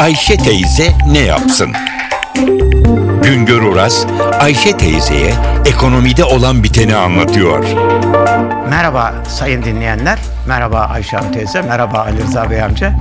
Ayşe teyze ne yapsın? Güngör Oras, Ayşe teyzeye ekonomide olan biteni anlatıyor. Merhaba sayın dinleyenler, merhaba Ayşe Hanım teyze, merhaba Ali Rıza Bey amca.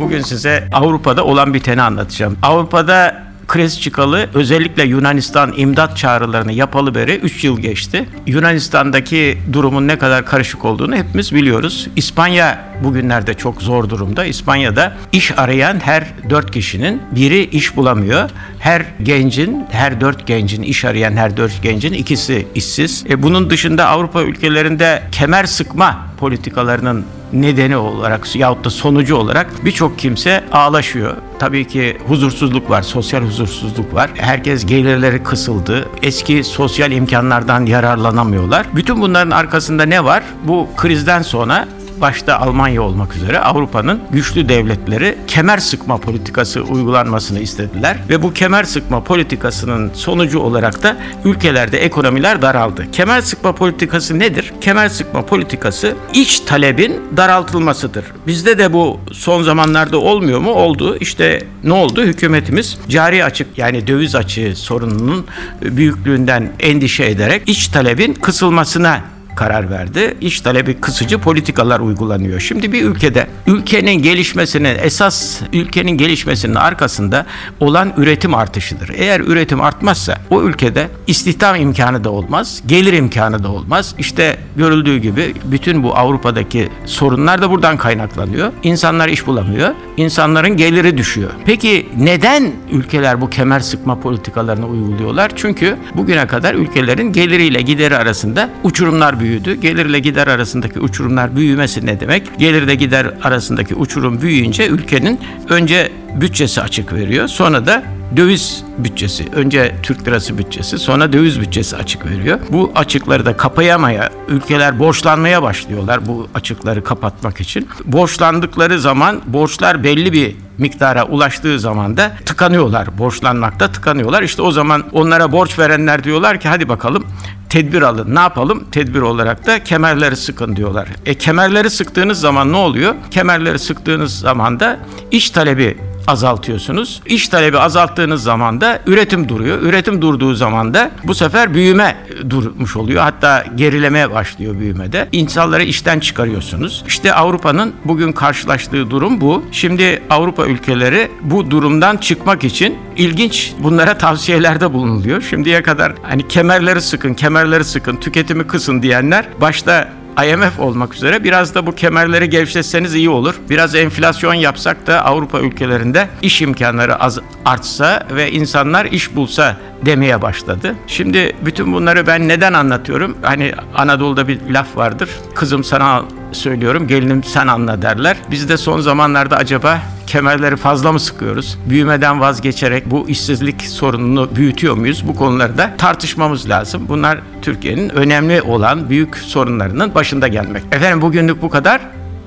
Bugün size Avrupa'da olan biteni anlatacağım. Avrupa'da kriz çıkalı özellikle Yunanistan imdat çağrılarını yapalı beri 3 yıl geçti. Yunanistan'daki durumun ne kadar karışık olduğunu hepimiz biliyoruz. İspanya bugünlerde çok zor durumda. İspanya'da iş arayan her 4 kişinin biri iş bulamıyor. Her gencin, her 4 gencin iş arayan her 4 gencin ikisi işsiz. E bunun dışında Avrupa ülkelerinde kemer sıkma politikalarının nedeni olarak yahut da sonucu olarak birçok kimse ağlaşıyor. Tabii ki huzursuzluk var, sosyal huzursuzluk var. Herkes gelirleri kısıldı. Eski sosyal imkanlardan yararlanamıyorlar. Bütün bunların arkasında ne var? Bu krizden sonra başta Almanya olmak üzere Avrupa'nın güçlü devletleri kemer sıkma politikası uygulanmasını istediler ve bu kemer sıkma politikasının sonucu olarak da ülkelerde ekonomiler daraldı. Kemer sıkma politikası nedir? Kemer sıkma politikası iç talebin daraltılmasıdır. Bizde de bu son zamanlarda olmuyor mu? Oldu. İşte ne oldu? Hükümetimiz cari açık yani döviz açığı sorununun büyüklüğünden endişe ederek iç talebin kısılmasına karar verdi. İş talebi kısıcı politikalar uygulanıyor. Şimdi bir ülkede ülkenin gelişmesinin esas ülkenin gelişmesinin arkasında olan üretim artışıdır. Eğer üretim artmazsa o ülkede istihdam imkanı da olmaz, gelir imkanı da olmaz. İşte görüldüğü gibi bütün bu Avrupa'daki sorunlar da buradan kaynaklanıyor. İnsanlar iş bulamıyor. insanların geliri düşüyor. Peki neden ülkeler bu kemer sıkma politikalarını uyguluyorlar? Çünkü bugüne kadar ülkelerin geliriyle gideri arasında uçurumlar büyüdü. Gelirle gider arasındaki uçurumlar büyümesi ne demek? Gelirle gider arasındaki uçurum büyüyünce ülkenin önce bütçesi açık veriyor. Sonra da döviz bütçesi. Önce Türk lirası bütçesi, sonra döviz bütçesi açık veriyor. Bu açıkları da kapayamaya, ülkeler borçlanmaya başlıyorlar bu açıkları kapatmak için. Borçlandıkları zaman borçlar belli bir miktara ulaştığı zaman da tıkanıyorlar. Borçlanmakta tıkanıyorlar. İşte o zaman onlara borç verenler diyorlar ki hadi bakalım tedbir alın. Ne yapalım? Tedbir olarak da kemerleri sıkın diyorlar. E kemerleri sıktığınız zaman ne oluyor? Kemerleri sıktığınız zaman da iş talebi azaltıyorsunuz. İş talebi azalttığınız zaman da üretim duruyor. Üretim durduğu zaman da bu sefer büyüme durmuş oluyor. Hatta gerilemeye başlıyor büyümede. İnsanları işten çıkarıyorsunuz. İşte Avrupa'nın bugün karşılaştığı durum bu. Şimdi Avrupa ülkeleri bu durumdan çıkmak için ilginç bunlara tavsiyelerde bulunuluyor. Şimdiye kadar hani kemerleri sıkın, kemerleri sıkın, tüketimi kısın diyenler başta IMF olmak üzere biraz da bu kemerleri gevşetseniz iyi olur. Biraz enflasyon yapsak da Avrupa ülkelerinde iş imkanları az artsa ve insanlar iş bulsa demeye başladı. Şimdi bütün bunları ben neden anlatıyorum? Hani Anadolu'da bir laf vardır. Kızım sana söylüyorum, gelinim sen anla derler. Biz de son zamanlarda acaba kemerleri fazla mı sıkıyoruz? Büyümeden vazgeçerek bu işsizlik sorununu büyütüyor muyuz? Bu konularda tartışmamız lazım. Bunlar Türkiye'nin önemli olan büyük sorunlarının başında gelmek. Efendim bugünlük bu kadar.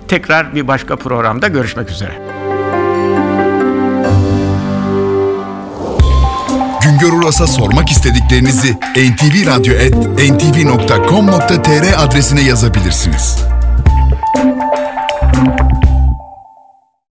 Tekrar bir başka programda görüşmek üzere. Güngör Uras'a sormak istediklerinizi ntvradio.com.tr adresine yazabilirsiniz.